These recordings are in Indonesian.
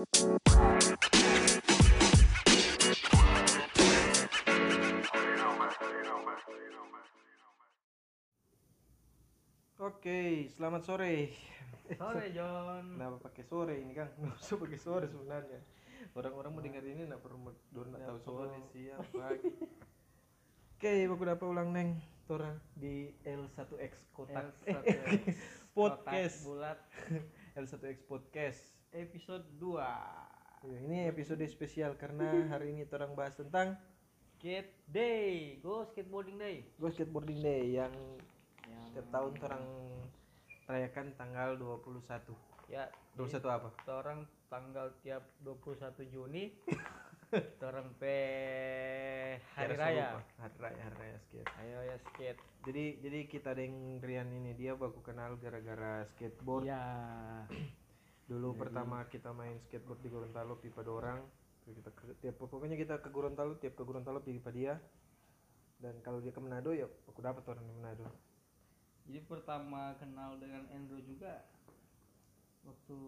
Oke, selamat sore. Sore John. Kenapa pakai sore ini Kang? Nggak usah pakai sore sebenarnya. Orang-orang mau dengar ini nggak perlu dulu nggak tahu sore siang pagi. Oke, baku dapat ulang neng torang di L1X kotak L1X podcast Kotak bulat L1X podcast. Episode 2 Ya, ini episode spesial karena hari ini torang bahas tentang Skate Day. Go skateboarding day. Go Skateboarding Day yang Yang setiap tahun torang rayakan tanggal 21. ya 21 apa? orang tanggal tiap 21 Juni orang pe hari raya. Hari raya, hari raya skate. Ayo ya skate. Jadi jadi kita dengan Rian ini dia baku kenal gara-gara skateboard. Ya. Dulu pertama kita main skateboard di Gorontalo pipa orang. Kita ke, tiap pokoknya kita ke Gorontalo, tiap ke Gorontalo pipa dia. Dan kalau dia ke Manado ya aku dapat orang di Manado. Jadi pertama kenal dengan Andrew juga waktu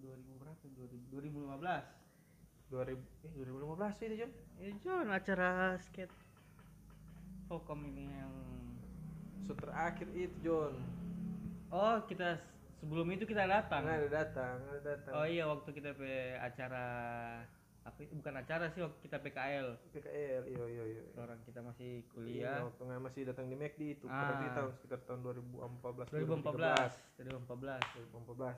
2000 berapa? 2000, 2015. 2000 eh 2015 itu John. Eh John acara skate Fokom ini yang So terakhir itu John. Oh kita sebelum itu kita datang. Nggak ada datang, ada datang. Oh iya waktu kita pe acara apa bukan acara sih waktu kita PKL. PKL, iya iya iya. Orang kita masih Iya, kuliah. waktu nggak masih datang di McD itu. Ah. Berarti tahun sekitar tahun 2014 2014. 2014. 2014.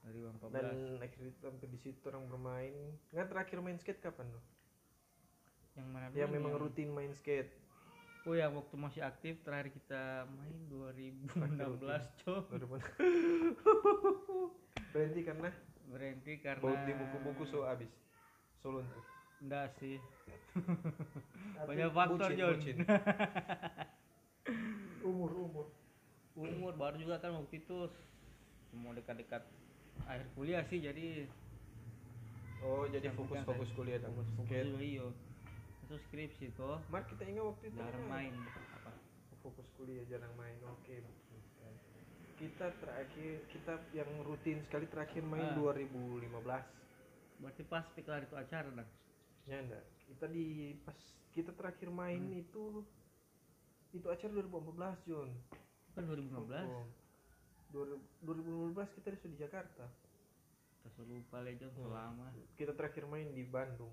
2014. dan akhirnya sampai di situ orang bermain nggak terakhir main skate kapan lo yang mana yang memang yang- rutin main skate Oh ya waktu masih aktif terakhir kita main 2016 cok. 2000 berhenti karena berhenti karena di buku-buku so abis solon tuh enggak sih. Banyak faktor, John. bucin. umur umur. Umur baru juga kan waktu itu mau dekat-dekat akhir kuliah sih jadi oh jadi Yang fokus bukan fokus kuliah dan fokus dulu iyo itu skripsi toh Mar kita ingat waktu itu jarang kan? main apa fokus kuliah jarang main oke kita terakhir kita yang rutin sekali terakhir main Ah. 2015 berarti pas pikir itu acara dah Ya enggak. Kita di pas kita terakhir main Hmm. itu itu acara 2014 Jun. kan 2015 Oh. 2000 2015 kita sudah di Jakarta. kita lupa legend Hmm. selama Kita terakhir main di Bandung.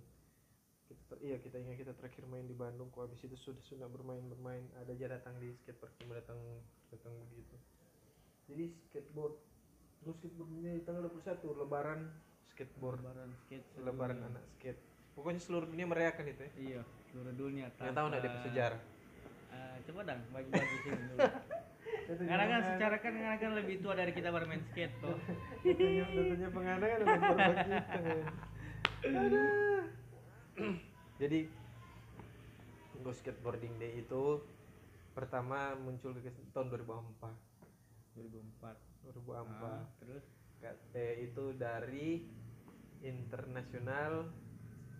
Kita ter- iya kita ingat kita terakhir main di Bandung. Kok habis itu sudah sudah bermain bermain ada aja datang di skatepark cuma datang datang begitu. Jadi skateboard terus skateboard ini tanggal 21 lebaran skateboard lebaran skate lebaran anak skate. Pokoknya seluruh dunia merayakan itu ya. iya seluruh dunia Yang tahu enggak dia tanpa- sejarah? Eh, coba dong bagi-bagi sini dulu karena kan secara kan karena kan lebih tua dari kita bermain skate datanya datanya pengadaan kan udah berbagi kita. Aduh. jadi Go Skateboarding Day itu pertama muncul ke tahun 2004 2004 2004 Ah, terus? KT itu dari International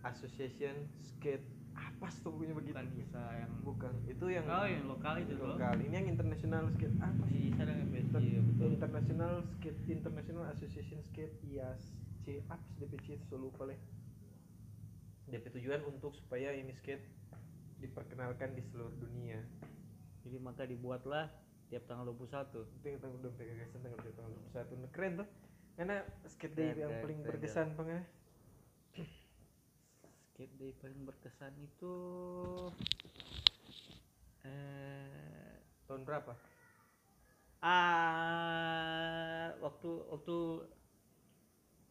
Association Skate. Apa sih pokoknya begitu? Bukan bisa yang bukan itu yang oh yang lokal itu lokal. Ini yang international skate. Apa sih? bisa dengan Inter- ya betul. International Skate International Association Skate IAS C. Apa sih DPC lupa lah DP tujuan untuk supaya ini skate diperkenalkan di seluruh dunia. Jadi maka dibuatlah tiap tanggal 21 itu yang tanggal udah gagasan tanggal tanggal 21 Nah, keren tuh. Karena skate day Keren, yang keren, paling keren, berkesan pengen skate day paling berkesan itu eh tahun berapa? Ah waktu waktu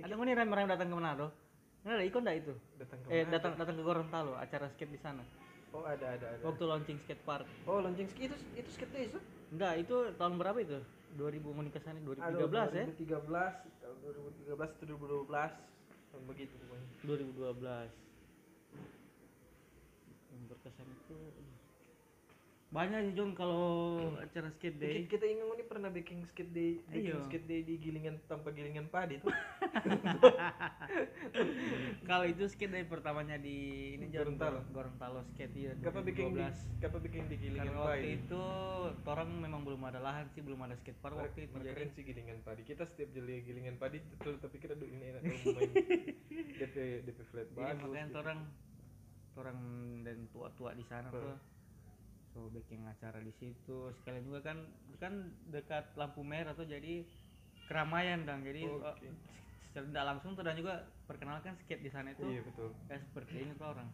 ada nih rem-rem datang ke Manado ada ikut nggak itu? Datang ke eh datang datang ke Gorontalo acara skate di sana. Oh ada ada ada. Waktu launching skate park. Oh launching ski itu itu skate day itu enggak itu tahun berapa itu? 2000 mau nikah sana 2013 ya? 2013 tahun 2013 atau 2012 tahun begitu pokoknya. 2012 yang berkesan itu banyak sih John kalau acara skate day Kita, kita ingat ini pernah bikin skate day, bikin Iya. skate day di gilingan tanpa gilingan padi tuh. kalau itu skate day pertamanya di ini Gorontalo. Gorontalo skate ya Kapa bikin di, 2012 kapa bikin di gilingan karena waktu padi. itu orang memang belum ada lahan sih belum ada skate park waktu itu jadi sih gilingan padi. Kita setiap jeli gilingan padi betul tapi kita aduh ini enak kalau main DP DP flat jadi bagus. makanya gitu. orang orang dan tua-tua di sana Hmm. Tuh bikin acara di situ sekalian juga kan kan dekat lampu merah tuh jadi keramaian dong jadi Oke. oh, secara tidak langsung tuh dan juga perkenalkan skate di sana itu Iya betul. kayak seperti ini tuh orang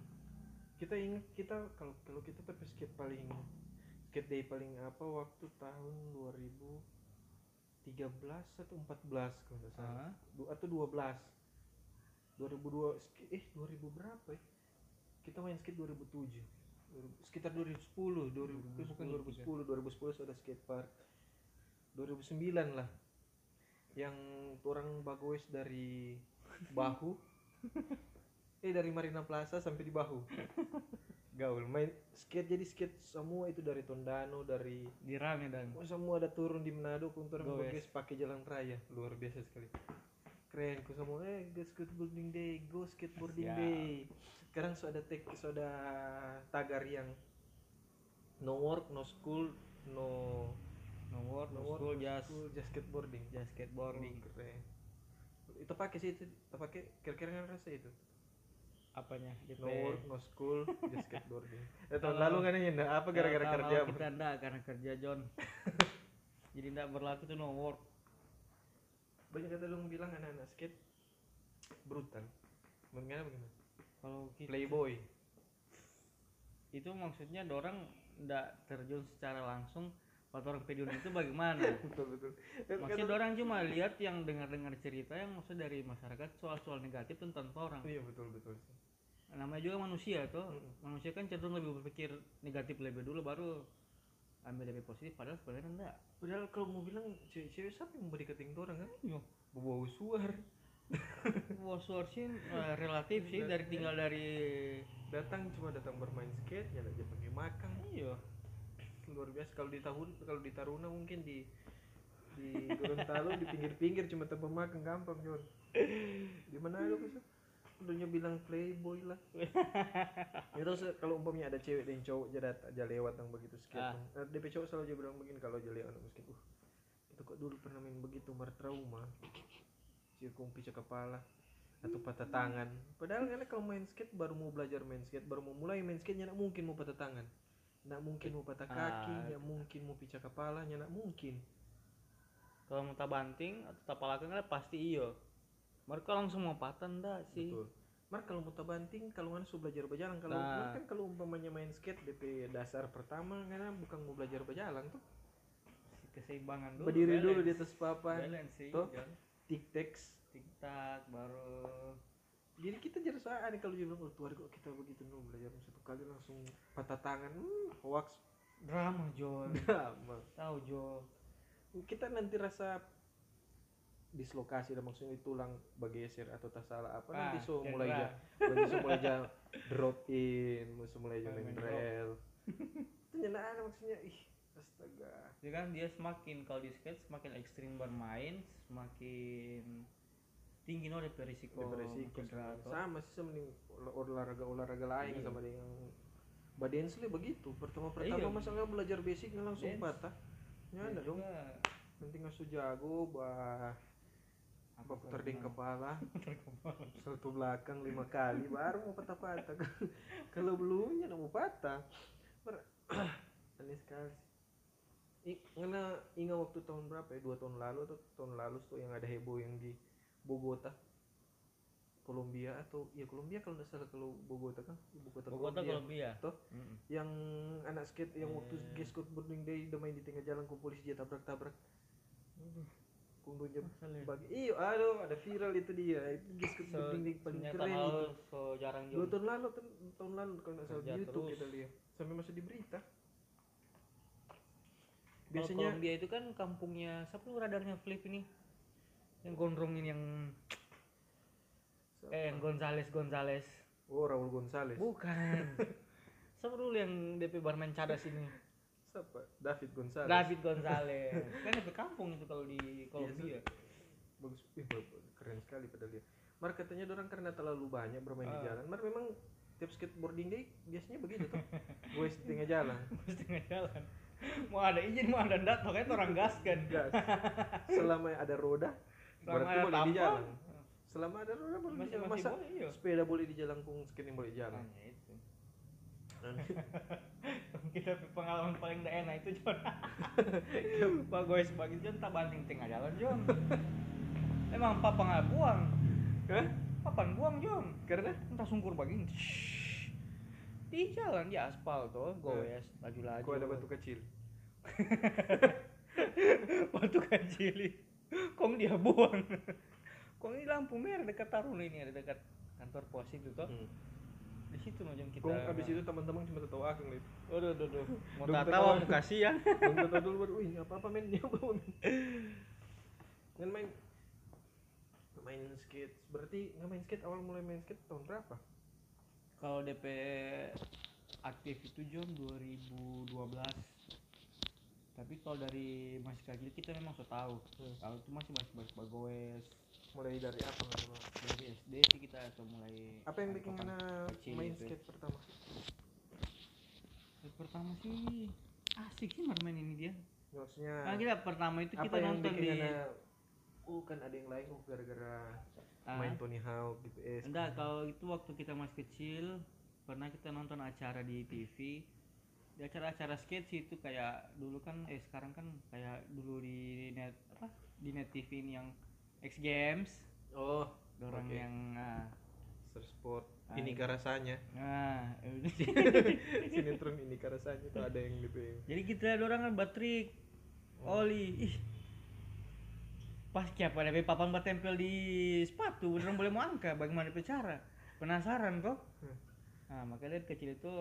Kita ingat kita kalau kalau kita tapi skate paling skate day paling apa waktu tahun 2013 atau 14 kalau nggak salah. Ah. Du- atau 12 2002 sk- eh 2000 berapa ya kita main skate 2007 2000 sekitar 2010 2000 bukan 2010 2010 sudah skate park. 2009 lah. Yang orang bagoes dari bahu. Eh dari Marina Plaza sampai di bahu. Gaul main skate jadi skate semua itu dari Tondano dari di rame dan. Oh, semua ada turun di Manado untuk Goes. bagus pakai jalan raya. Luar biasa sekali keren ku semua eh go skateboarding day go skateboarding Siap. day. Sekarang sudah tek sudah tagar yang no work no school no no work no no work school no just school, just skateboarding. just skateboarding. Oh, keren. Itu pakai sih itu itu pakai kira-kira nggak rasa itu. Apanya? DP no work no school just skateboarding. Eh, tahun lalu kan ini apa gara-gara kerja? kita enggak karena kerja John. Jadi enggak berlaku tuh no work banyak kata lu bilang anak-anak skate brutal. Bagaimana bagaimana kalau kita playboy. Itu maksudnya dorang enggak terjun secara langsung waktu orang peduli itu bagaimana? Betul betul. Maksudnya dorang cuma lihat yang dengar-dengar cerita yang maksud dari masyarakat soal-soal negatif tentang orang. Iya betul betul. Namanya juga manusia tuh Mm-mm. manusia kan cenderung lebih berpikir negatif lebih dulu baru ambil lebih positif padahal sebenarnya enggak. Padahal kalau mau bilang cewek-cewek siapa yang mau deketin orang? Kan Iya. bawa suar Wah, sih eh, relatif sih dari tinggal dari datang cuma datang bermain skate ya aja pakai makan. Iya. Luar biasa kalau di tahun kalau di Taruna mungkin di di Gorontalo di pinggir-pinggir cuma tanpa makan gampang Jon di mana lu udah bilang playboy lah. Ya terus kalau umpamanya ada cewek dan cowok jadi aja lewat yang begitu skate Ah. nah, DP cowok selalu aja bilang begini kalau aja lewat miskin uh itu kok dulu pernah main begitu mar trauma. Picak kepala atau patah tangan. Padahal kan kalau main skate baru mau belajar main skate baru mau mulai main skate nggak mungkin mau patah tangan. Nggak mungkin mau patah kaki Ah. nggak mungkin mau picak kepala nggak mungkin. Kalau mau banting atau tapalakan kan pasti iyo mereka langsung mau patah enggak sih? Betul. Mar kalau mau banting kalau kan sudah belajar berjalan. Kalau Nah. Mar kan kalau umpamanya main skate DP dasar pertama kan bukan mau belajar berjalan tuh. Keseimbangan dulu berdiri balance. dulu di atas papan. Balance sih Tuh. Jon. tik tex tik tak baru. Jadi kita jadi saat kalau dia bilang oh kok kita begitu nu belajar satu kali langsung patah tangan. Hmm, hoax. Drama John. Drama. Tahu Jo kita nanti rasa dislokasi dan maksudnya tulang bergeser atau tak salah apa Ah, nanti so cedera. mulai aja nanti so mulai aja drop in so mulai aja Main rel. Itu nyenaan maksudnya ih astaga. Jadi kan dia semakin kalau di skate semakin ekstrim bermain semakin tinggi no DP risiko sama sih sama olahraga olahraga lain Iya. sama dengan badensli begitu. Pertama pertama Iya. masalah belajar basic nggak langsung Dance. patah. Ya ada dong. nanti ngasu jago bah apa putar di kepala? Salto belakang lima kali baru mau patah-patah kalau belumnya mau patah Ber- aneh sekali. I, ngena ingat waktu tahun berapa ya? Dua tahun lalu atau tahun lalu tuh yang ada heboh yang di Bogota. Kolombia atau ya Kolombia kalau nggak salah kalau Bogota kan? Ibu kota Bogota Kolombia. Toh? Mm-mm. yang anak skate yang waktu Eh. gas skateboarding day udah main di tengah jalan ku polisi dia tabrak-tabrak punggungnya Masalah ya. bagi iyo aduh ada viral itu dia. Itu gas So, day paling keren hal itu. so jarang dua tahun lalu kan tahun lalu kalau nggak salah di YouTube terus. kita lihat. Sampai masuk di berita. Kalau biasanya Kolombia itu kan kampungnya siapa tuh radarnya Flip ini? Yang gondrongin yang Siapa? eh yang Gonzales Gonzales. Oh Raul Gonzales. Bukan. Siapa dulu yang DP barman cadas ini siapa? David Gonzalez. David Gonzalez. Kan dari kampung itu kalau di Kolombia bagus. Ih, keren sekali padahal dia. Mar katanya orang karena terlalu banyak bermain di Ah. jalan. Mar memang tiap skateboarding day biasanya begitu tuh. Gue di tengah jalan. Terus tengah jalan. Mau ada izin mau ada ndak pokoknya orang gas kan. Gas. Selama ada roda Selama berarti ada boleh di tampang. jalan. Selama ada roda boleh di masih jalan. masih masa boleh iya. sepeda boleh di jalan pun skating boleh jalan. Makanya itu kita pengalaman paling gak enak itu John. Pak gue sebagai John tak banting tengah jalan John. Emang papa nggak buang. Hah? papan buang John. Karena? Entah sungkur begini di jalan di aspal tuh goes laju-laju. kok ada batu kecil? Batu kecil kong dia buang. Kong ini lampu merah dekat Taruna ini ada dekat kantor pos itu tuh hmm. Situ John kita Kong abis itu teman-teman cuma tahu aku ngeliat Waduh, waduh, waduh. Mau tak tahu. mau kasih ya. Belum tahu dulu baru, wih apa apa men dia apa men kan main main skate berarti nggak main skate awal mulai main skate tahun berapa Kalau DP aktif itu John 2012. Tapi kalau dari masih kecil kita memang so tahu. Hmm. Kalau itu masih masih masih bagoes. Mulai dari apa nggak tahu Dari SD sih kita so mulai. apa yang bikin mana kecil main gitu ya. skate pertama Yang pertama sih asik sih bermain ini dia. maksudnya Kan kita pertama itu apa kita yang nonton bikin di Ana, oh kan ada yang lain oh gara-gara Ah. main Tony Hawk gitu eh Enggak, kalau itu waktu kita masih kecil pernah kita nonton acara di TV. Di acara-acara skate sih itu kayak dulu kan eh sekarang kan kayak dulu di net apa? Di net TV ini yang X Games, oh orang Oke. yang nah, Sir Sport Ah, ini rasanya. nah sinetron ini rasanya tuh ada yang gitu ya. jadi kita ada orang kan batrik oli ih. Pas kayak pada papan bertempel di sepatu beneran boleh mau angka bagaimana cara penasaran kok. Nah makanya dari kecil itu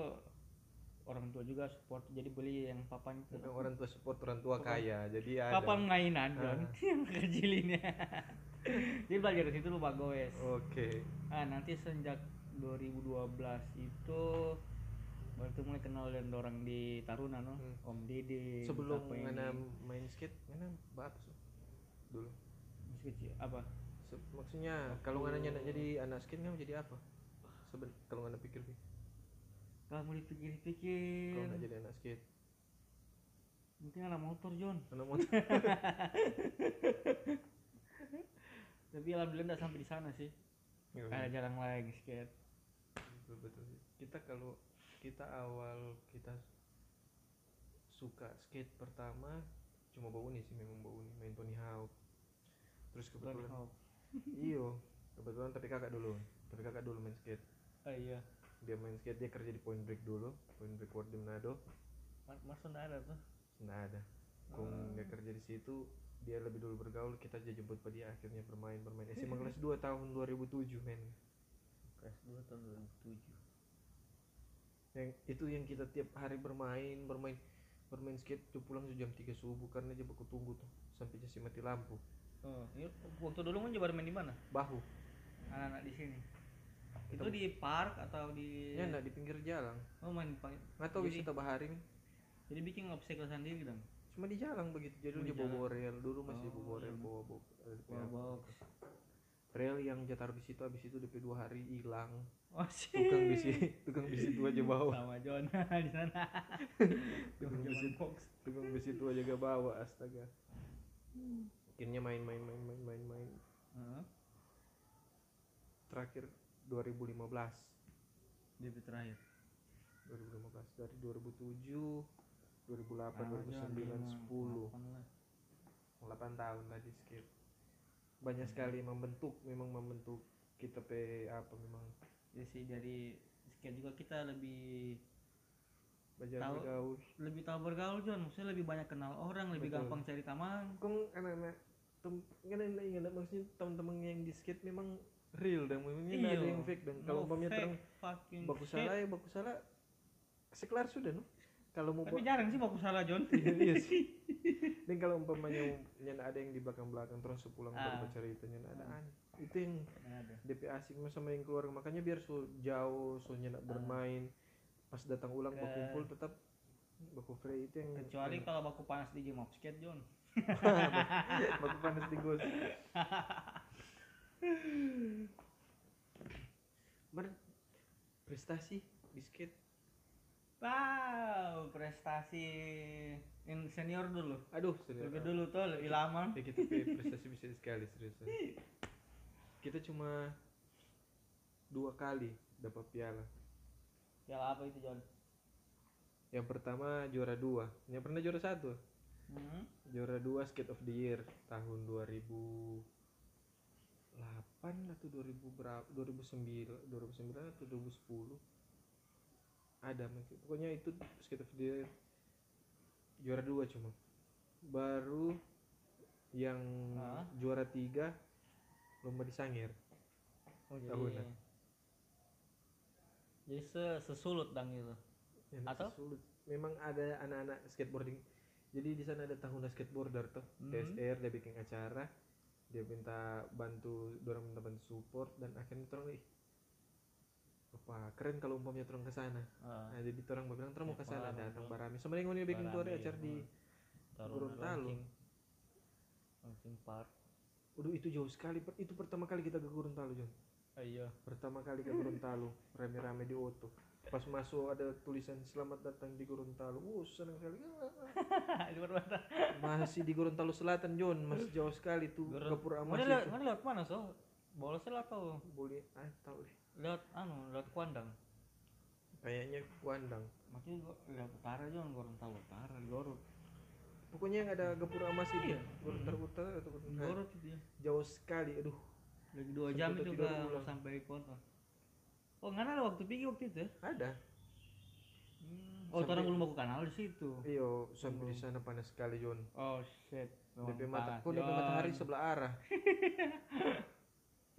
orang tua juga support jadi beli yang papan itu. Orang tua support orang tua Papan- kaya jadi ada. Papan mainan John Ah. yang kecil ini jadi belajar dari situ lu bagoes oke. Nah nanti sejak 2012 itu baru mulai kenal dan orang di Taruna no? Hmm. Om Dede sebelum mana main skate mana sih dulu. Masih kecil apa? Se- maksudnya kalau nggak nanya jadi anak skate nggak jadi apa? Seben kalau nggak pikir pikir kalau mau dipikir-pikir. Kalau nggak jadi anak skate. Mungkin anak motor John. Anak motor. Tapi alhamdulillah nggak sampai di sana sih. Iya, kayak jarang lagi skate. Betul betul sih. kita kalau kita awal kita suka skate pertama cuma bau nih sih memang bau nih main Tony Hawk. Terus kebetulan iyo kebetulan tapi kakak dulu. Tapi kakak dulu main skate. Ah iya dia main skate dia kerja di Point Break dulu Point Break World di Manado nggak ada tuh? Nggak ada. Kong Ah. nggak kerja di situ dia lebih dulu bergaul kita aja jemput pada dia akhirnya bermain bermain SMA kelas 2 tahun 2007 men. Kelas 2 tahun 2007 yang itu yang kita tiap hari bermain bermain bermain skate tuh pulang tuh jam 3 subuh karena dia baku tunggu tuh sampai jasi mati lampu. Oh iya waktu dulu kan coba main di mana? Bahu. Anak-anak di sini itu di park atau di ya enggak di pinggir jalan. Oh main park. Nggak tahu Jadi- wisata bahari men. jadi bikin obstacle sendiri dong cuma di jalan begitu. Jadi dia di bawa bawa rel dulu masih Oh, bawa rel iya. bawa bawa Wall box rel yang dia taruh di situ habis itu DP dua hari hilang. Oh sih tukang bisi tukang bisi itu aja bawa. Sama John di sana. Tukang bisi box tukang besi itu aja gak bawa astaga. Akhirnya main main main main main main. Heeh. terakhir 2015 DP terakhir? 2015 dari 2007 2008 Ah, John, 2009 lima, 10 delapan lah. 8 tahun tadi skate banyak sekali membentuk memang membentuk kita pe apa memang. Ya sih dari skate juga kita lebih belajar Tahu. bergaul. lebih tahu bergaul John. Maksudnya lebih banyak kenal orang lebih Betul. gampang cari teman kong anak-anak tem anak ingat maksudnya teman-teman yang di skate memang real dan nggak ada Iya. yang fake dan kalau No umpamanya terang baku salah ya baku salah sekelar sudah no? Kalau mau tapi jarang sih baku salah John. Iya sih. Dan kalau umpamanya nyana ada yang di belakang belakang terus pulang Ah. baru cerita nyana ada Ah. aneh. Itu yang DP asik sama yang keluarga makanya biar so jauh so nyana bermain. Pas datang ulang Ke- berkumpul tetap baku free itu yang kecuali yang- kalau baku panas di game of skate John. Baku panas di gos Ber prestasi di skate. Wow prestasi yang senior dulu. Aduh serius Lebih dulu tuh lebih lama. ya kita prestasi bisa sekali serius. Kita cuma dua kali dapat piala. Piala apa itu John? Yang pertama juara dua. Yang pernah juara satu? Hmm? juara dua skate of the year tahun 2008 atau 2000 berapa 2009 2009 atau 2010 ada pokoknya itu the year juara dua cuma baru yang Ah. juara tiga lomba di Sangir oh, jadi Tahunan. jadi se- sesulut dang gitu Yang Atau? sulit. memang ada anak-anak skateboarding jadi di sana ada tahunan skateboarder tuh Hmm. TSR dia bikin acara dia minta bantu dorong minta bantu support dan akhirnya orang ih apa keren kalau umpamanya orang ke sana. Ah, nah jadi orang bilang terus mau ke sana datang bro. barami. Sebenarnya ini bikin Barami, acara di Gorontalo. launching park. Waduh itu jauh sekali. Itu pertama kali kita ke Gorontalo John. Ah, iya. Pertama kali ke Gorontalo. Rame-rame di Oto pas masuk ada tulisan selamat datang di Gorontalo. Wow senang sekali. Masih di Gorontalo Selatan John masih jauh sekali tuh Gorontalo. Gapura Amas mana lewat mana lewat mana so bolos lewat apa boleh ah tahu deh. Lewat anu lewat kuandang. Kayaknya Kuandang. Makanya gua lewat utara John Gorontalo utara di Gorut. Pokoknya yang ada Gapura Amas itu Iya. Gorontalo Utara atau Gorontalo ya jauh sekali aduh. Lagi dua jam itu gak pulang. sampai kota oh nggak ada waktu pergi waktu itu ya? Ada. Hmm. oh orang belum baku kanal di situ. Iyo sampai di sana panas sekali John oh shit. DP mata kok DP matahari sebelah arah.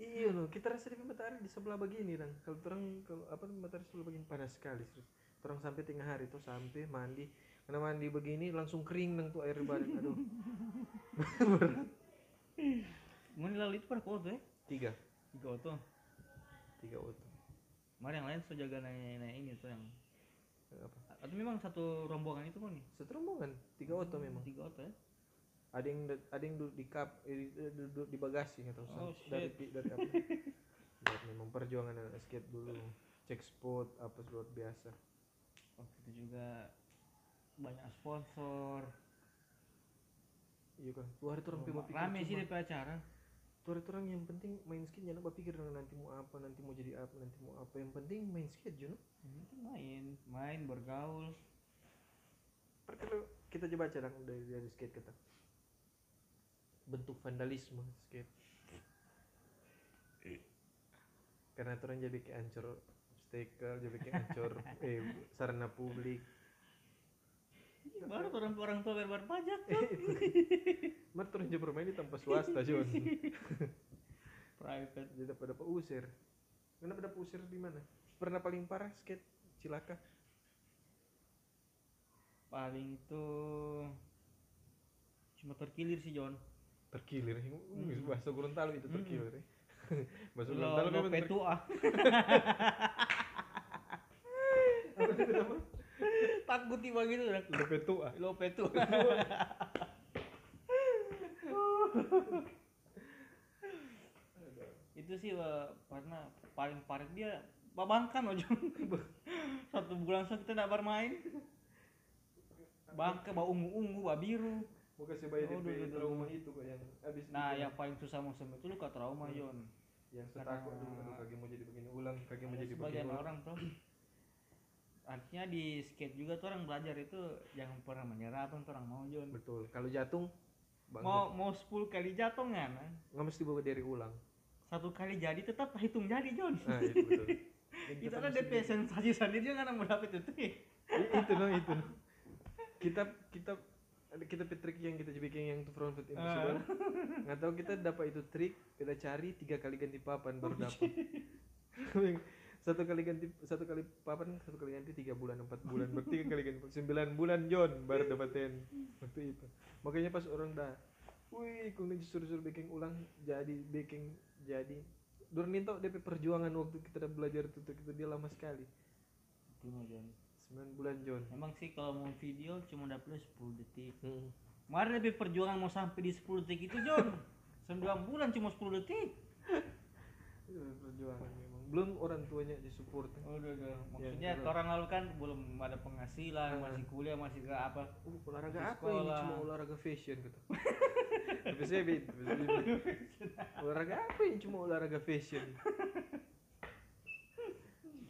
Iya loh kita rasa DP matahari di sebelah begini dong kalau orang kalau apa matahari sebelah begini panas sekali terus orang sampai tengah hari tuh sampai mandi. Karena mandi begini langsung kering nang tuh air badan. Aduh. Mau lalu itu pada kota ya? tiga. Tiga auto. tiga auto Mari yang lain jaga naik naik ini tuh yang. apa Atau memang satu rombongan itu kan nih? satu rombongan tiga auto memang Tiga auto ya? ada yang ada yang duduk di kap eh, di- duduk di bagasi nggak tahu Oh, dari shit. dari apa Lihat memang perjuangan anak skate dulu cek spot apa luar biasa Waktu itu juga banyak sponsor. iya kan tuh orang Oh, Rame sih DP acara. Tuh orang yang penting main skate jangan berpikir dengan nanti mau apa nanti mau jadi apa nanti mau apa? Yang penting main skate tuh main, main bergaul. Kalau kita coba baca dong dari dari skate kita. Bentuk vandalisme skate karena tuh orang jadi kayak ancur stiker jadi kayak ancur eh sarana publik Baru tuh orang orang tua bayar pajak tuh. Tuh orang jadi bermain di tempat swasta John Private. jadi pada usir kenapa dapat usir di mana pernah paling parah skate cilaka Paling itu cuma terkilir sih John. terkilir Hmm. bahasa Gorontalo itu Hmm. terkilir ya. bahasa Lo Gorontalo lo memang petua. apa itu Takut tiba gitu dah. Lepe tua Lo petua. itu sih karena paling parah dia babangkan John. satu bulan so kita tidak bermain bangka bau ungu ungu bau biru kasih bayar Oh, duh, duh, trauma itu kok yang abis nah yang paling susah musim itu luka trauma Hmm. John yang setakut dulu kaki mau jadi begini ulang kaki mau jadi begini ulang. orang tuh artinya di skate juga tuh orang belajar itu jangan pernah menyerah tuh orang mau John betul. Kalau jatuh bang mau mau 10 kali jatuh nggak nah? nggak mesti bawa dari ulang. Satu kali jadi tetap hitung jadi John nah itu betul. Kita mesti DP sensasi sendiri nggak mau dapet itu itu loh itu. Loh. kita kita ada kita trik yang kita bikin yang tuh front foot impossible. Nggak tahu kita dapat itu trik kita cari tiga kali ganti papan baru dapat satu kali ganti satu kali papan satu kali ganti tiga bulan empat bulan berarti kali ganti sembilan bulan John baru dapatin waktu itu makanya pas orang dah wih kau disuruh-suruh baking ulang jadi baking jadi Dorninto DP perjuangan waktu kita udah belajar itu kita dia lama sekali itu mah John 9 bulan John Emang sih kalau mau video cuma dapetnya 10 detik. hmm. Kemarin perjuangan mau sampai di 10 detik itu John. 9 bulan cuma 10 detik. perjuangan belum orang tuanya di support. Udah, udah. Maksudnya Ya, orang lalu kan belum ada penghasilan, Ah. masih kuliah, masih ke apa. Uh, olahraga apa ini? Cuma olahraga fashion gitu tapi saya beda tapi saya beda. olahraga apa ini? Cuma olahraga fashion.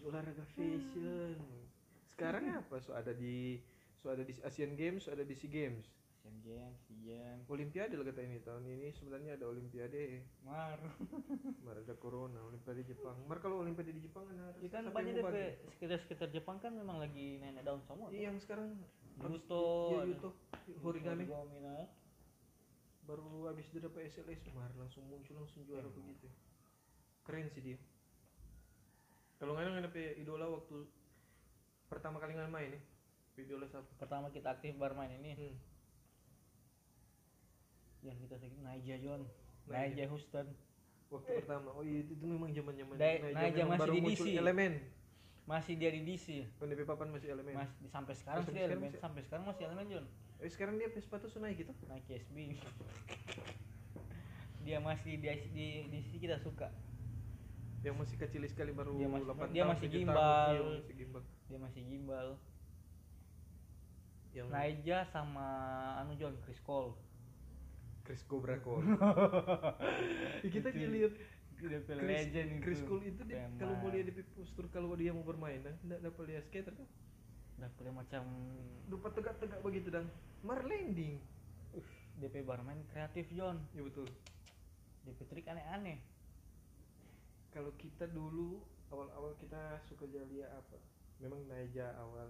Olahraga fashion. Sekarang apa? So ada di so ada di Asian Games so ada di SEA Games Asian Games, SEA Games, Olimpiade lah kata ini tahun ini sebenarnya ada Olimpiade Mar. Mar ada Corona Olimpiade Jepang Mar kalau Olimpiade di Jepang kan harus Ya kan banyak DP bantu? sekitar-sekitar Jepang kan memang lagi naik daun semua. Iya, yang sekarang Yuto, iya ada. Yuto Horigami Origami, nah. baru habis dia dapat SLS Mar langsung muncul langsung juara Emang. begitu keren sih dia kalau nggak dapet idola waktu pertama kali nggak main nih idola siapa Pertama kita aktif bermain ini, hmm. Yang kita sakit Naija John, Naija. Houston. waktu pertama oh iya itu, itu memang zaman zaman Naija masih di DC. elemen Masih dia di DC. PNP papan masih elemen Mas, sampai sekarang Sampai sih dia sekarang elemen, masih- sampai sekarang masih elemen John. eh, sekarang dia sepatu tuh naik gitu Naik SB. dia masih di di di sini kita suka. yang masih kecil sekali baru Dia masih- 8 dia tahun, masih 7 tahun. gimbal. Iya, masih gimbal Dia masih gimbal. yang Naija sama anu John Chris Cole. Chris Cobra Cole kita lihat Chris, legend itu. Chris Cole itu dia, kalau mau lihat di postur kalau dia mau bermain nah, nggak dapat lihat skater kan? Dapet macam lupa tegak-tegak begitu dan mar landing. DP bermain kreatif John. ya betul. DP trik aneh-aneh. kalau kita dulu awal-awal kita suka jadi apa? Memang Naija awal.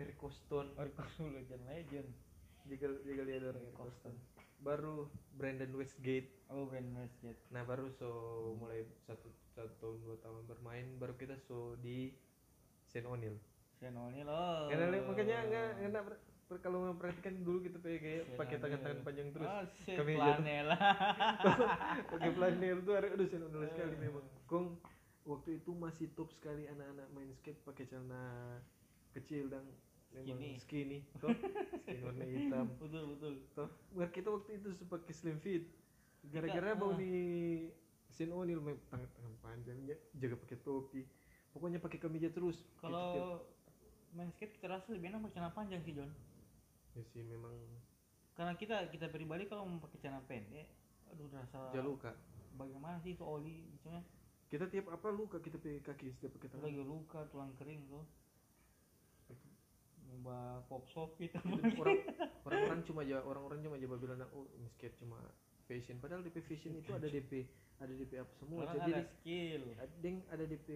Eric Coston Eric Cole legend legend. juga juga lihat orang Eric Coston baru Brandon Westgate Oh Brandon Westgate. nah baru so mulai satu satu tahun dua tahun bermain baru kita so di Saint O'Neill Shane O'Neill oh. Karena makanya nggak nggak kalau memperhatikan dulu kita pakai kayak Shane pakai tangan-tangan panjang terus Oh, Kami planel. pakai flanel tuh hari aduh Saint O'Neill sekali Eh. memang kong waktu itu masih top sekali anak-anak main skate pakai celana kecil dan Skinny. skinny toh. Skinny warna hitam. Betul betul. toh Biar kita waktu itu pakai slim fit. Gara-gara Kita, bau ah. di Saint O'Neill main tangan, tangan panjang ya, jaga pakai topi. Pokoknya pakai kemeja terus. Kalau main skate kita rasa lebih enak pakai celana panjang sih John. ya sih memang. Karena kita kita pribadi kalau mau pakai celana pendek, aduh rasa jaluka bagaimana sih itu oli misalnya kita tiap apa luka kita pakai kaki setiap pakai tangan. Lagi luka tulang kering tuh Mbak pop shop gitu. Orang-orang cuma aja orang-orang cuma aja bilang oh ini skate cuma fashion. Padahal DP fashion itu ada DP ada DP apa semua Orang jadi ada skill. ada ada DP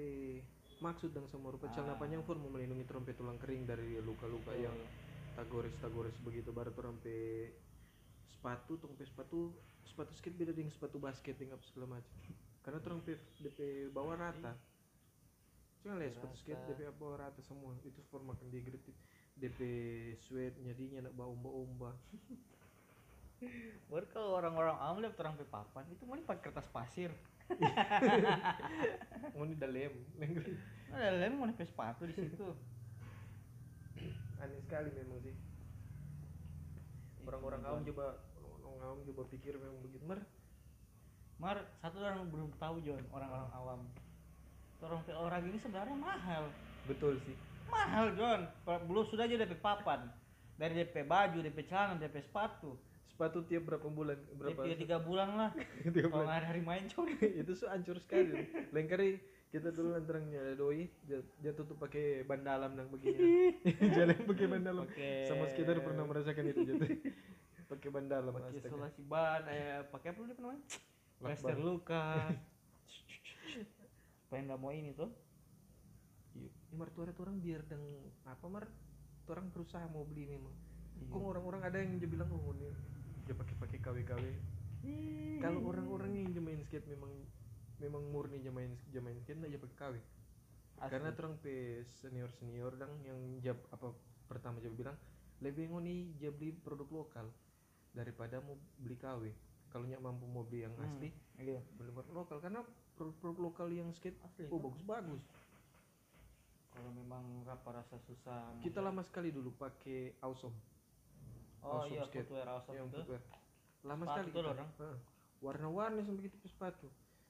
maksud dan semua rupa celana Ah. panjang pun mau melindungi trompet tulang kering dari luka-luka yang tagores tagores begitu baru sampai sepatu sampai sepatu sepatu skate beda dengan sepatu basket dengan apa segala macam. Karena sampai DP bawah rata. Jangan lihat sepatu skate. DP bawah rata semua itu forma di grid DP sweat jadinya nak bau umba-umba. Baru kalau orang-orang awam lihat orang pakai papan itu mau pakai kertas pasir. Mau di dalam. Ada lem mau pakai sepatu di situ. Aneh sekali memang sih. Orang-orang awam coba orang awam coba pikir memang begitu. Mer Mar, satu orang belum tahu John, orang-orang awam. Orang olahraga ini sebenarnya mahal. betul sih Mahal John. Belum sudah aja DP papan. Dari DP baju, DP celana, DP sepatu. sepatu tiap berapa bulan berapa DP tiga bulan lah. tiga Kalau nggak ada hari main John. itu tuh hancur sekali lain kali kita dulu antaranya doi jatuh tuh pakai ban dalam dan begini jalan pakai ban dalam Pakai- sama sekitar pernah merasakan itu jatuh pakai ban dalam Pakai isolasi ban, eh, pakai apa dulu namanya? Plaster luka. Supaya nggak mau ini tuh. Ya, tuh orang biar deng apa tuh orang berusaha mau beli memang Iya. kok orang-orang ada yang dia bilang oh ini dia pakai pakai KW KW kalau orang-orang yang dia main skate memang memang murni dia main dia main skate nggak dia pakai KW Asli. karena terang pe senior senior dang yang jab apa pertama dia bilang lebih ngoni dia beli produk lokal daripada mau beli KW kalau nyak mampu mau beli yang Hmm, asli Iya. beli produk lokal karena produk-produk lokal yang skate Asli. oh bagus bagus kalau memang rapa rasa susah kita lama sekali dulu pakai awesome oh awesome iya skate. footwear awesome yang itu footwear lama Sepatu sekali kita. orang. Warna-warni sampai kita pakai sepatu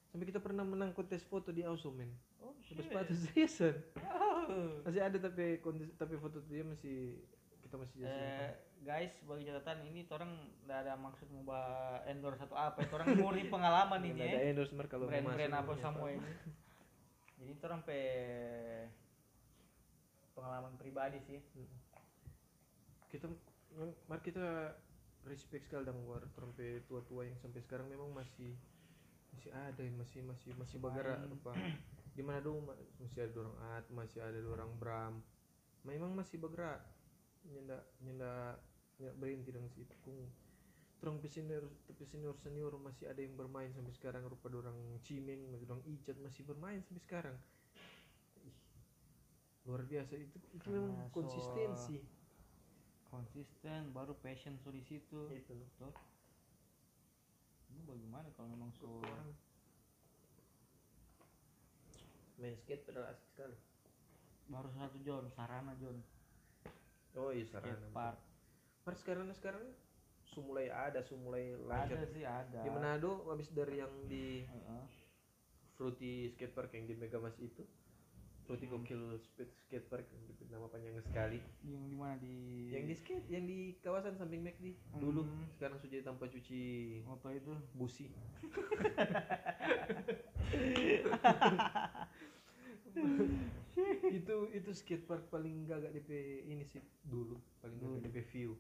sampai kita pernah menang kontes foto di awesome men oh Pakai sepatu seriusan Oh. masih ada tapi kontes tapi foto dia masih kita masih eh, simpan. guys bagi catatan ini orang nggak ada maksud mau endorse atau apa itu orang murni pengalaman ini ya ada endorsement kalau mau brand-brand masuk apa semua ini jadi orang pe pengalaman pribadi sih. Kita mari kita respect sekali dengan war sampai tua-tua yang sampai sekarang memang masih masih ada masih masih masih bagara Main. apa. Di mana dong ma- masih ada orang at masih ada orang bram. Memang masih bergerak. Nyenda nyenda nyenda berhenti dengan situ kung orang senior tapi senior senior masih ada yang bermain sampai sekarang rupa orang cimeng masih orang icat masih bermain sampai sekarang luar biasa itu itu memang so- konsistensi. Konsisten baru passion so di situ. Itu. Tuh. ini bagaimana kalau memang so orang main skate padahal asik sekali. Baru satu John. Sarana John. Oh iya skate sarana park. Mas sekarang sekarang sumulai ada sumulai ada lanjut sih ada. Di Manado habis dari yang di Heeh. Fruity Skatepark yang di Megamas itu Hmm. Gokil Skate Skatepark yang di- nama panjang sekali. Yang di mana? Di yang di skate yang di kawasan samping McD. Dulu Hmm. sekarang sudah jadi tanpa cuci. Moto itu? Busi. Itu itu skatepark paling gagak DP ini sih dulu. Paling gagak Dulu. DP view.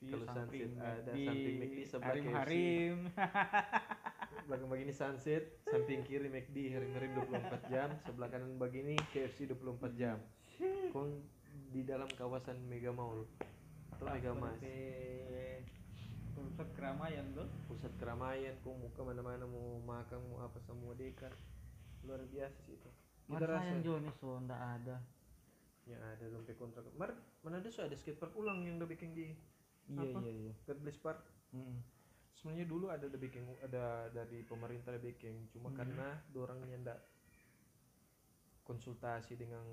View Kalau samping sunset ada, McD, samping McD, sebelah harim belakang begini sunset samping kiri McD harim-harim 24 jam sebelah kanan begini KFC 24 jam. Kong di dalam kawasan Mega Mall. Atau Mega Mas. pusat keramaian tuh pusat keramaian kong mau ke mana-mana mau makan mau apa semua dekat luar biasa sih itu. Kita rasa yang John ini so ndak ada. Ya ada dompet kontrak. Mar mana ada so ada skatepark ulang yang udah bikin di iya Apa? iya iya. God Bless Park. Mm-mm. Sebenarnya dulu ada udah bikin ada dari pemerintah ada bikin cuma Hmm. karena dorangnya ndak konsultasi dengan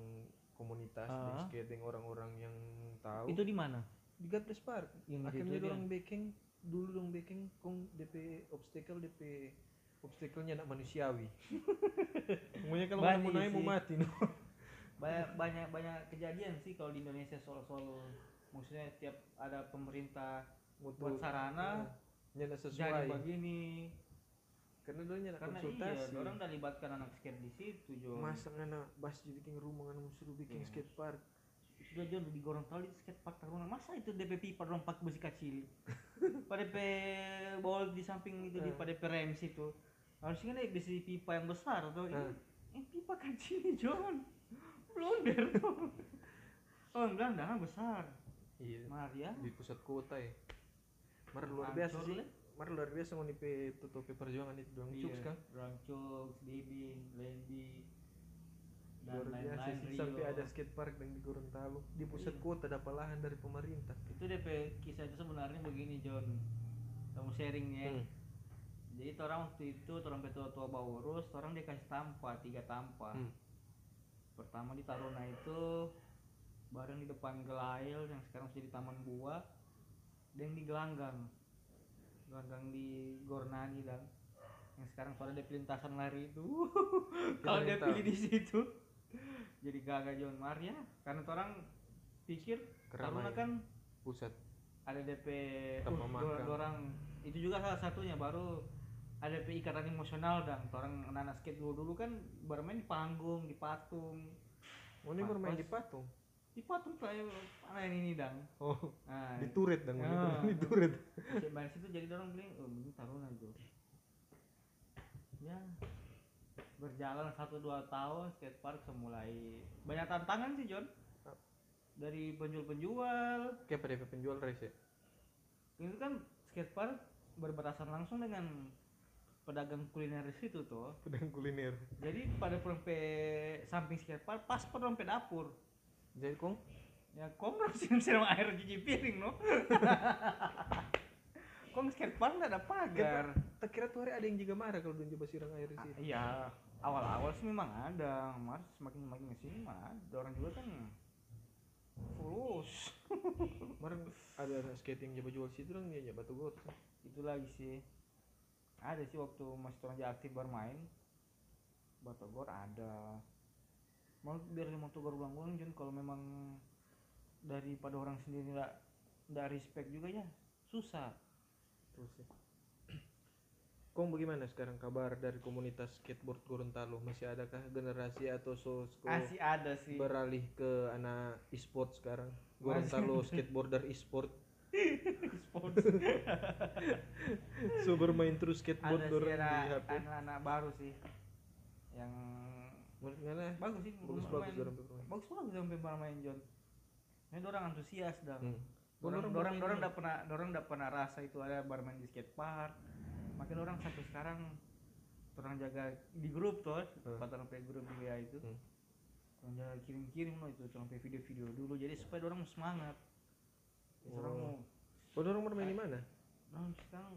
komunitas Ah. di skate dengan orang-orang yang tahu. Itu di mana? Di Bless Park. Yang akhirnya situ dia. dorang bikin dulu dong bikin kong DP obstacle DP obstacle-nya nak manusiawi. Pokoknya kalau mau naik mau mati no. banyak banyak banyak kejadian sih kalau di Indonesia soal-soal. Maksudnya tiap ada pemerintah Mutu- buat sarana nya nak jadi sesuai. begini karena dorangnya nak karena konsultasi. iya orang udah libatkan anak skate di situ John masa ngana bas jadi bikin rumah ngana mau suruh bikin Iya. skate park. Sudah John di Gorontalo di skate park Taruna masa itu DP pipa pakai besi kecil? Pada DP bol di samping itu di Eh. pada DP rems itu. Harusnya naik besi pipa yang besar atau ini? Eh. ini pipa kecil John blunder tuh oh enggak enggak besar. Iya. Maria. Di pusat kota ya mar luar biasa sih Le. mar luar biasa mau nipe tutup perjuangan itu doang cuks kan Rancuk, Dibing, Lendi, dan luar biasa sih sampai ada skate park yang di Gorontalo di pusat Iya. kota dapat lahan dari pemerintah Itu DP kisah itu sebenarnya begini John, kamu sharingnya. Hmm. Jadi orang waktu itu orang tua-tua bawa urus, orang dikasih tampa, tiga tampa. Hmm. Pertama di Taruna itu bareng di depan Gelail yang sekarang sudah di Taman Buah dan di Gelanggang. Gelanggang di Gornani dan yang sekarang pada di lintasan lari itu. Kalau dia pilih di situ jadi gagal John Maria karena orang pikir Taruna Keramaian. kan pusat ada DP uh, orang. Itu juga salah satunya baru ada DP ikatan emosional dan orang anak skate dulu dulu kan bermain di panggung di patung. Oh ini bermain di patung di patung kayak mana ini dang. Oh nah di turret dong Ah. di turret si main situ jadi orang bilang oh ini taruna itu ya berjalan satu dua tahun skatepark semulai. Banyak tantangan sih John dari penjual-penjual. Kayak pada penjual race ya? Itu kan skatepark berbatasan langsung dengan pedagang kuliner di situ tuh pedang kuliner. Jadi pada perempe samping skatepark pas perempe dapur jadi kong? Ya kong harus siram air cuci piring no? Kok skatepark nggak ada pagar. Tak kira tuh hari ada yang juga marah kalau dong coba sirang air di Ah, situ. iya. Awal-awal sih memang ada. Mar semakin semakin ke sini mah ada. Orang juga kan fulus. Kemarin ada anak skating coba jual situ dong dia batu got itu lagi sih. Ada sih waktu masih orang aktif bermain. Batagor ada mau biar mau togor ulang-ulang Jun kalau memang daripada orang sendiri nggak nggak respect juga ya susah terus ya Kong bagaimana sekarang kabar dari komunitas skateboard Gorontalo? Masih adakah generasi atau so masih ada sih beralih ke anak e-sport sekarang? Gorontalo skateboarder e-sport. sports So bermain terus skateboard ada sih ada anak-anak baru sih yang Menurut ngana bagus sih bagus bagus dorang bermain. bagus bagus sampai bermain John ini orang antusias dah Hmm. orang orang orang udah pernah orang udah pernah rasa itu ada bermain di skatepark makin orang sampai sekarang orang jaga di grup tuh Hmm. hmm. sampai grup di WA itu Hmm. orang jaga kirim kirim loh itu sampai video video dulu jadi supaya orang semangat Terus orang Oh. mau Oh, dorang bermain di mana? nah, sekarang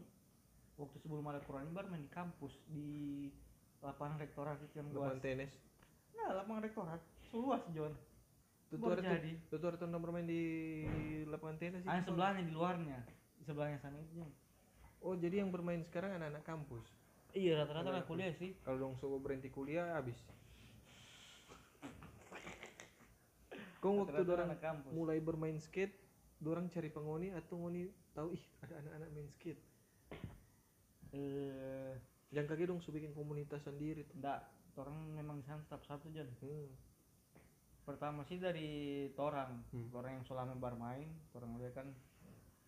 waktu sebelum ada Quran ini bermain di kampus di lapangan rektorat itu yang luas Lapangan tenis. Nah lapangan rektorat luas John. Tutu baru ada tuh, jadi. tutu ada tuh bermain di lapangan tenis. ah sebelahnya di luarnya. Di sebelahnya sana itu John. Oh, jadi yang bermain sekarang anak-anak kampus. iya rata-rata anak kuliah sih. Kalau dong sobo berhenti kuliah habis. Kong waktu dorang anak kampus. mulai bermain skate, dorang cari pengoni atau ngoni tahu ih ada anak-anak main skate. eh. Yang kaki dong su bikin komunitas sendiri enggak orang memang tetap satu John Hmm. pertama sih dari torang Hmm. orang yang selama bermain orang lihat kan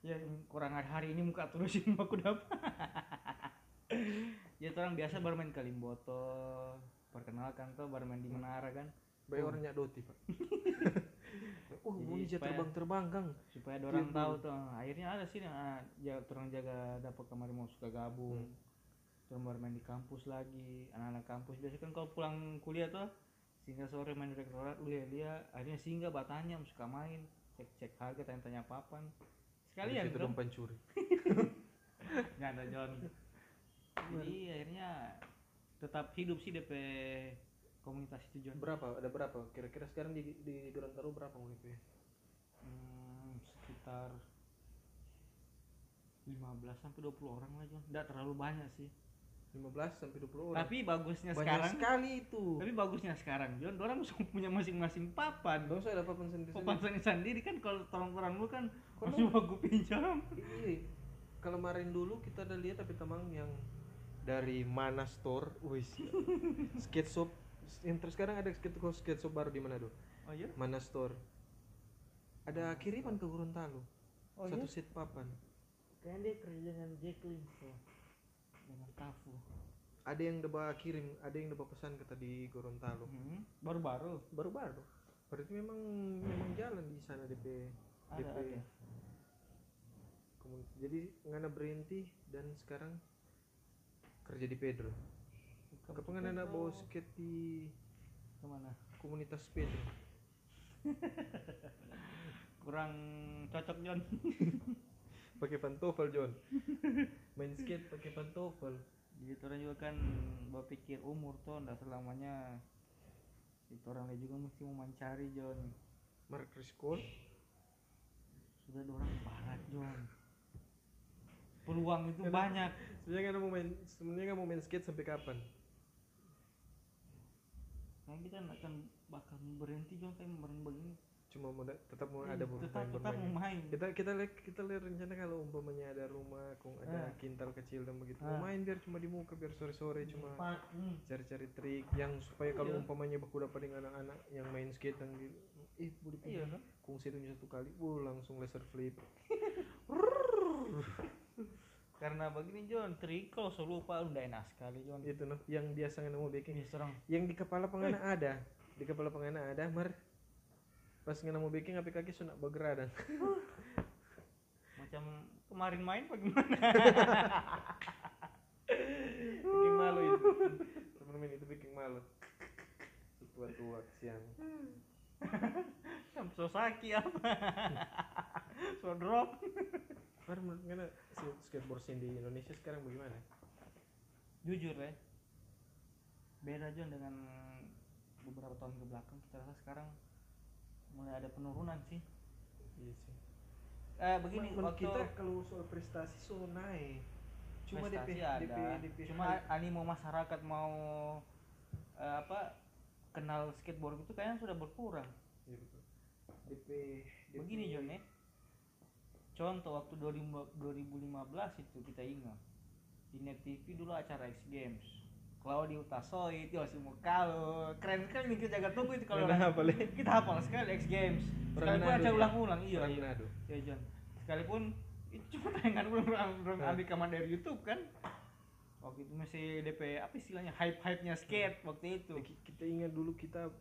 ya kurang hari ini muka terusin aku dapat ya orang biasa bermain kalimboto perkenalkan tuh bermain di menara kan Baik Oh. orang nyak doti, Pak. oh, Jadi mau terbang-terbang, Kang. supaya orang Iya, tahu tuh akhirnya ada sih nah, ya orang jaga dapat kemarin mau suka gabung terus bermain di kampus lagi. Anak-anak kampus. Biasa kan kalau pulang kuliah tuh sehingga sore main di rektorat lihat lihat akhirnya singgah batanya suka main. Cek cek harga tanya tanya papan sekalian itu tuh dong pencuri. nggak ada John jadi akhirnya tetap hidup sih DP komunitas itu John. Berapa? Ada berapa? Kira-kira sekarang di di Gorontalo berapa mau itu ya? Hmm, sekitar 15 sampai 20 orang lah John. Nggak terlalu banyak sih 15 sampai 20 orang. tapi bagusnya Banyak sekarang sekali itu. tapi bagusnya sekarang John orang sudah punya masing-masing papan Dong saya dapat sendiri. papan sendiri sendiri kan kalau orang-orang lu kan Kalau- masih aku pinjam Iya. Kalau kemarin dulu kita ada lihat tapi teman yang dari mana store, wis. skate shop yang terus sekarang ada skate skate shop baru di mana tuh? oh iya Mana store. Ada kiriman ke Gorontalo. oh Satu iya set papan. kayaknya dia kerja dengan Jacqueline tuh dengan Ada yang udah kirim, ada yang udah pesan kata di Gorontalo. Hmm, baru-baru Baru-baru. Berarti memang memang jalan di sana DP ada DP. ada Komunitas. Jadi ngana berhenti dan sekarang kerja di Pedro. Kapan anak bawa skate di ke mana komunitas Pedro? kurang cocok John Pakai pantofel John. Main skate pakai pantofel. jadi orang juga kan berpikir umur tuh ndak selamanya itu orang lain juga mesti mau mencari John Mark sudah ada orang barat John peluang itu banyak Sebenarnya mau main, sebenarnya mau main skate sampai kapan? nah kita akan bakal berhenti John kayak bermain begini Cuma mau da- tetap mau Iya, ada mau tetap bermain bermain. main Kita kita lihat kita lihat rencana kalau umpamanya ada rumah, kung ada Ah. kintal kecil dan begitu. Ah. Mau main biar cuma di muka biar sore-sore cuma hmm. cari-cari trik yang supaya kalau Iya. umpamanya baku dapat dengan anak-anak yang main skate yang di ih boleh iya kan kung situ satu kali, wuh langsung laser flip. karena begini John trik kalau selalu lupa udah enak sekali John Itu noh yang biasa nggak mau baking. serang Yang di kepala pengana ada, di kepala pengana ada, mar pas nggak mau baking api kaki sunak bergerak dan macam kemarin main bagaimana bikin malu itu. Temen-temen itu bikin malu. Tua-tua siang. Yang Sosaki apa? So drop. Far menurut si- skateboard scene di Indonesia sekarang bagaimana? Jujur ya. Beda John dengan beberapa tahun ke belakang. Kita rasa sekarang mulai ada penurunan sih. Iya sih. Eh begini menurut waktu kita kalau soal prestasi so naik cuma DP, ada. DP, DP cuma animo masyarakat mau eh, apa kenal skateboard itu kayaknya sudah berkurang. Iya, betul. DP, DP begini John ya. Contoh waktu 2000 2015 itu kita ingat. Di net TV dulu acara X Games Claudio Utasoy itu semua kalau keren sekali nih kita jaga tunggu itu kalau hafal ya? kita hafal sekali X Games. Sekalipun Manado acara ya? ulang-ulang iya. Iya Manado. ya John. Sekalipun itu cuma tayangan Nah. ambil rekaman dari YouTube kan? Waktu itu masih DP apa istilahnya hype hype nya skate waktu itu. Ki- kita ingat dulu kita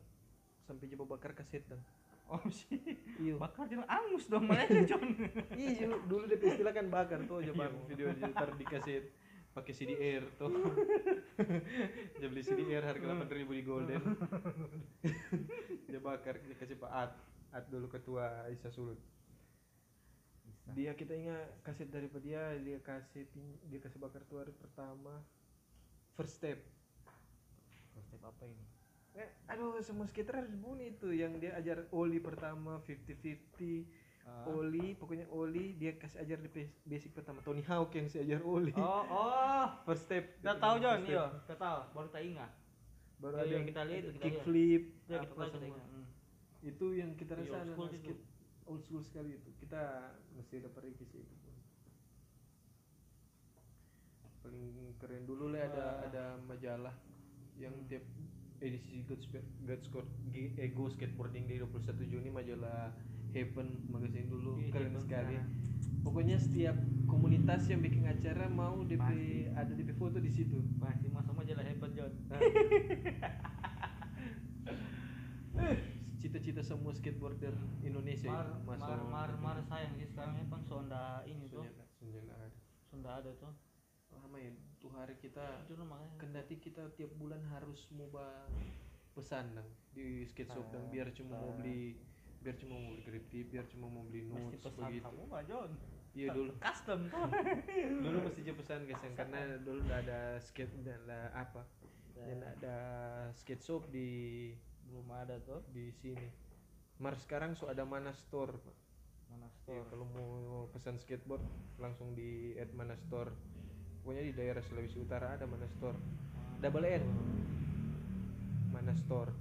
sampai coba bakar kaset dan oh sih iya. Bakar jangan angus dong mereka John. Iya dulu- DP istilah kan bakar tuh aja Iya, bang. Video taruh di kaset pakai CDR tuh. Dia beli CDR harga delapan ribu di Golden. Dia bakar dia kasih Pak At At dulu ketua Isa Sulut. Dia kita ingat kaset daripada dia dia kasih dia kasih bakar tuh hari pertama. First step. Step apa ini? Eh, aduh semua skater harus bunyi itu yang dia ajar oli pertama 50-50 Ah. oli pokoknya oli dia kasih ajar di bas- basic pertama Tony Hawk yang saya ajar oli oh oh first step Udah tahu John, iya, kita tahu, baru tak ingat. baru Iya, ada yang yang kita lihat itu, kita kickflip Itu yang kita tahu kita ingat. Hmm. itu yang kita Iya, rasa old school skate old school sekali itu kita mesti ada perikis itu pun paling keren dulu lah ada Wah. ada majalah yang Hmm. tiap edisi God, Spe- God Scott G- Ego Skateboarding di 21 Juni majalah Heaven magazine dulu Iya, keren Heaven sekali sekarang. pokoknya setiap komunitas yang bikin acara mau DP Pasti. ada DP foto di situ Pasti masuk aja lah hebat John. Nah. cita-cita semua skateboarder Indonesia Mar, itu mar, masuk mar, mar, sayang sih sekarang ya kan sonda ini tuh, nggak ada. sonda ada tuh. lama ya tuh hari kita makanya. kendati kita tiap bulan harus moba pesan dong di skate shop dan biar cuma mau beli biar cuma mau beli grip biar cuma mau beli Mesti notes pesan begitu. kamu mah John. iya dulu. Custom. Tuh. dulu mesti aja pesan guys yang karena dulu udah ada skate dan apa. Dan ada skate shop di Belum ada tuh. di sini. Mar sekarang so ada mana store Pak. Mana Iya, store? kalau mau pesan skateboard langsung di at mana store. Pokoknya di daerah Sulawesi Utara ada mana store. Double N. Mana store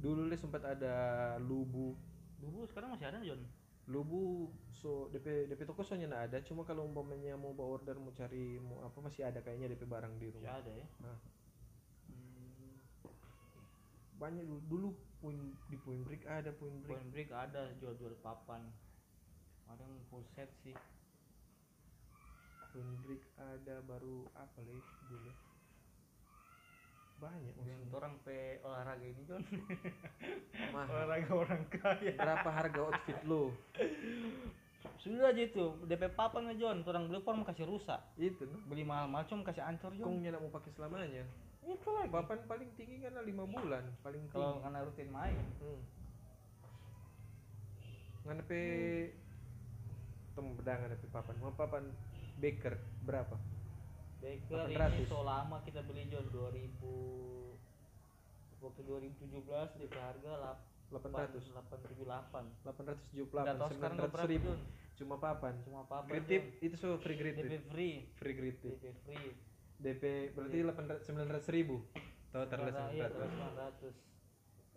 dulu deh sempat ada lubu Dulu sekarang masih ada John. lubu so DP DP toko soalnya nggak ada cuma kalau umpamanya mau bawa order mau cari mau apa masih ada kayaknya DP barang di Masih rumah ada ya. Nah, Hmm, banyak dulu dulu point di point break ada point break Point break ada jual-jual papan. Ada yang full set sih. point break ada baru apa lagi dulu banyak Yang orang pe olahraga ini John. mahal olahraga orang kaya. berapa harga outfit lo Sudah aja itu DP papan aja John, orang beli form kasih rusak. itu noh Beli mahal-mahal cuma kasih ancur John. kongnya nak mau pakai selamanya Itu lagi. papan paling tinggi kan lima bulan paling tinggi Kalau karena rutin main. hmm. ngana pe temu bedang ngana pe papan mau papan baker berapa Baker 800. ini so lama kita beli John 2000 waktu 2017 DP harga 800 878. 878 Enggak tahu sekarang 900 berapa ribu John. cuma papan Cuma apa grid tip itu so free grid DP free. free grid tip DP free. DP berarti 800 900 ribu total Karena iya 900 terus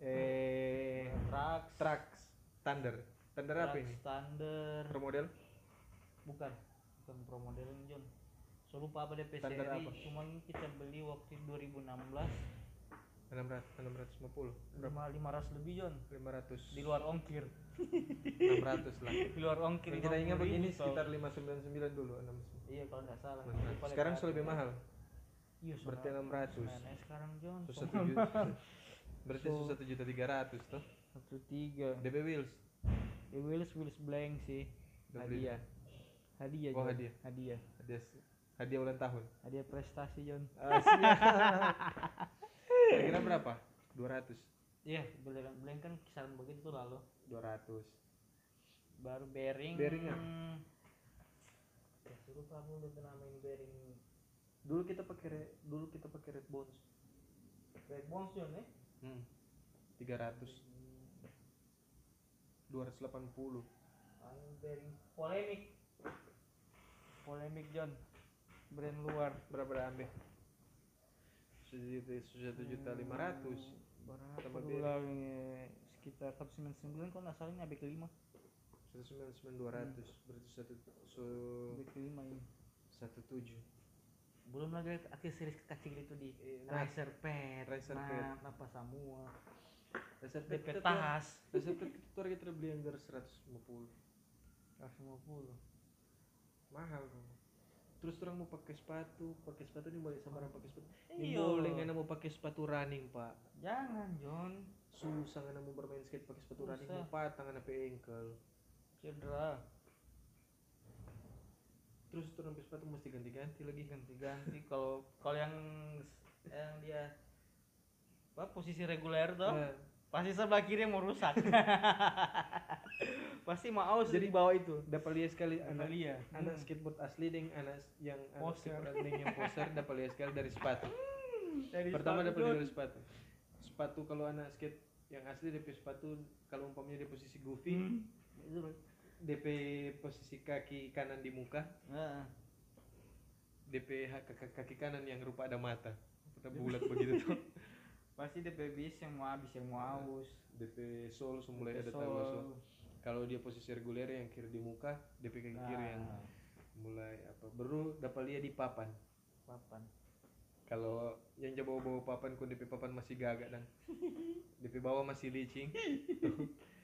900. eh Trax. Trax Thunder Thunder apa ini Standar. pro model Bukan. Bukan pro model ini John. So lupa apa seri, apa? cuman kita beli waktu 2016 600 650 lima 500 lebih John 500 di luar ongkir. 600 lah. Di luar ongkir yang kita ingat 50.000 begini tau. sekitar 599 dulu 600. iya kalau nggak salah. Sekarang sudah lebih mahal. Iya berarti 600 Nah, sekarang John so berarti So- satu juta tiga ratus tuh satu tiga. DB Wheels di Wills Wills blank sih. Hadiah. Hadiah Oh, John. hadiah. hadiah. Hadiah hadiah ulang tahun. Hadiah prestasi John kira-kira berapa? 200 iya blank blank kan kisaran begitu tuh lalu. 200 baru bearing. Bearing ya? suruh kamu udah namain bearing. Dulu kita pakai dulu kita pakai red bones red bones John ya? Hmm. 300 280 anu bearing. Polemik. Polemik John brand luar berapa dah ambil? Sejuta satu juta lima ratus. berapa Tambah dulu lah ini sekitar 199 kalau nggak salah ini abk kelima. satu sembilan sembilan dua ratus. Berarti satu so abk kelima ini satu tujuh. Belum lagi aksesoris kecil itu di Nah, Racer Pet, Racer nah, Pet. apa semua, DP pet tas, dasar pet itu harga kita beli yang dari seratus lima puluh. 150 mahal bro. Terus orang mau pakai sepatu pakai sepatu ini boleh sama orang pakai sepatu. Ini Iya. boleh nggak mau pakai sepatu running pak? Jangan John, susah nggak mau bermain skate pakai sepatu running patah nggak pakai ankle cedera, terus pakai sepatu mesti ganti-ganti lagi. Ganti-ganti. Kalau kalau yang yang dia apa posisi reguler tuh, Nah, pasti sebelah kiri mau rusak. pasti mau aus jadi di bawah itu. dapat lihat sekali anak Analia. anak skateboard asli deng anak yang asli deng yang poser dapat lihat sekali dari sepatu Dari pertama dapat John. dari sepatu sepatu kalau anak skate yang asli DP sepatu kalau umpamanya di posisi goofy Hmm. DP posisi kaki kanan di muka Nah, DP kaki, kaki kanan yang rupa ada mata udah bulat begitu tuh pasti DP bis yang mau habis yang mau aus. DP sol DP ada tahu sol. kalau dia posisi reguler yang kiri di muka DP kaki kiri yang Nah, mulai apa baru dapat lihat di papan papan. kalau yang coba bawa papan kun DP papan masih gagak dan DP bawah masih licin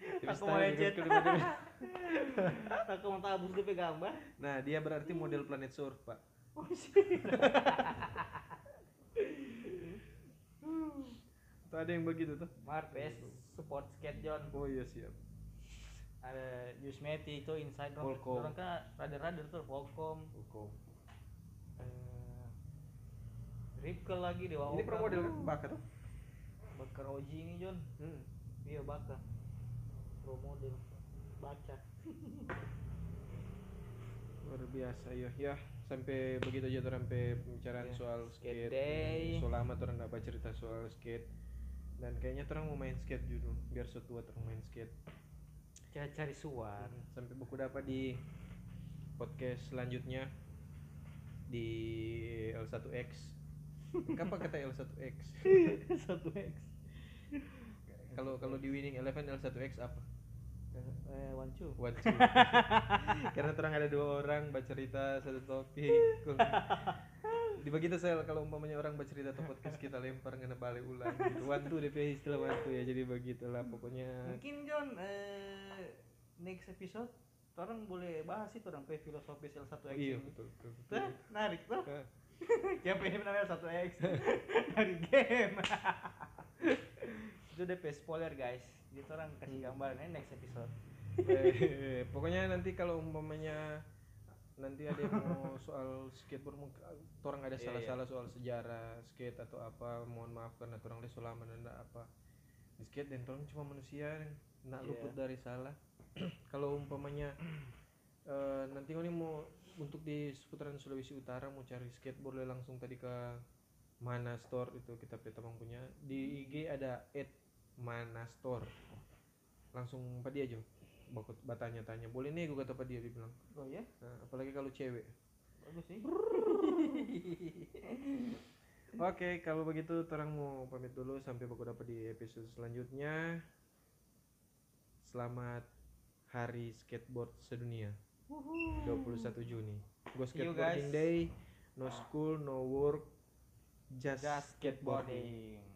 Aku mau lecet. ke DP. Aku mau tabus DP gambar. nah dia berarti model planet surf pak Oh, tuh ada yang begitu tuh Marpes support skate John. oh iya siap Ada Yusmeti itu inside Volcom. orang kan rada-rada tuh Volcom. hukum Eh, Ripkel lagi di bawah. ini pro model baka tuh Bakar Oji ini John. hmm. Iya baka. Pro model. Baca. luar biasa ya ya sampai begitu aja tuh sampai pembicaraan Ya, soal skate skate, day. so lama tuh orang nggak cerita soal skate dan kayaknya tuh orang mau main skate dulu biar setua tuh orang main skate Cari-cari suar. sampai buku dapat di podcast selanjutnya di L1X kapan kata L1X Satu X. kalau kalau di Winning Eleven L1X apa Eh, Wancu. What Karena terang ada dua orang bercerita satu topik. Dibagi saya kalau umpamanya orang bercerita atau podcast kita lempar ngena balik ulang. Gitu. Wantu DP istilah wantu ya. Jadi begitulah pokoknya. Mungkin John eh next episode orang boleh bahas itu orang pe filosofi L1 X. Iya ini. betul. betul, betul. Tuh, narik tuh. Eh, Siapa ini namanya satu X dari game. itu DP spoiler guys. Gitu orang kasih Hmm. gambarannya next episode. eh, pokoknya nanti kalau umpamanya nanti ada yang mau soal skateboard mungkin orang ada Iya, salah-salah soal sejarah skate atau apa mohon maaf karena orang les selama dan apa. Di skate dan orang cuma manusia nak Iya. luput dari salah. Kalau umpamanya eh, nanti ini mau untuk di seputaran Sulawesi Utara mau cari skateboard boleh langsung tadi ke mana store itu kita petamang punya. Di IG ada at mana store. Langsung apa dia aja bakut batanya tanya boleh nih gue kata apa dia? Dia bilang. Oh ya, nah, apalagi kalau cewek. Bagus sih. oke kalau begitu terang mau pamit dulu sampai baku dapat di episode selanjutnya. Selamat hari skateboard sedunia. 21 Juni. Go skateboarding day. No school no work. Just, Just skateboarding. skateboarding.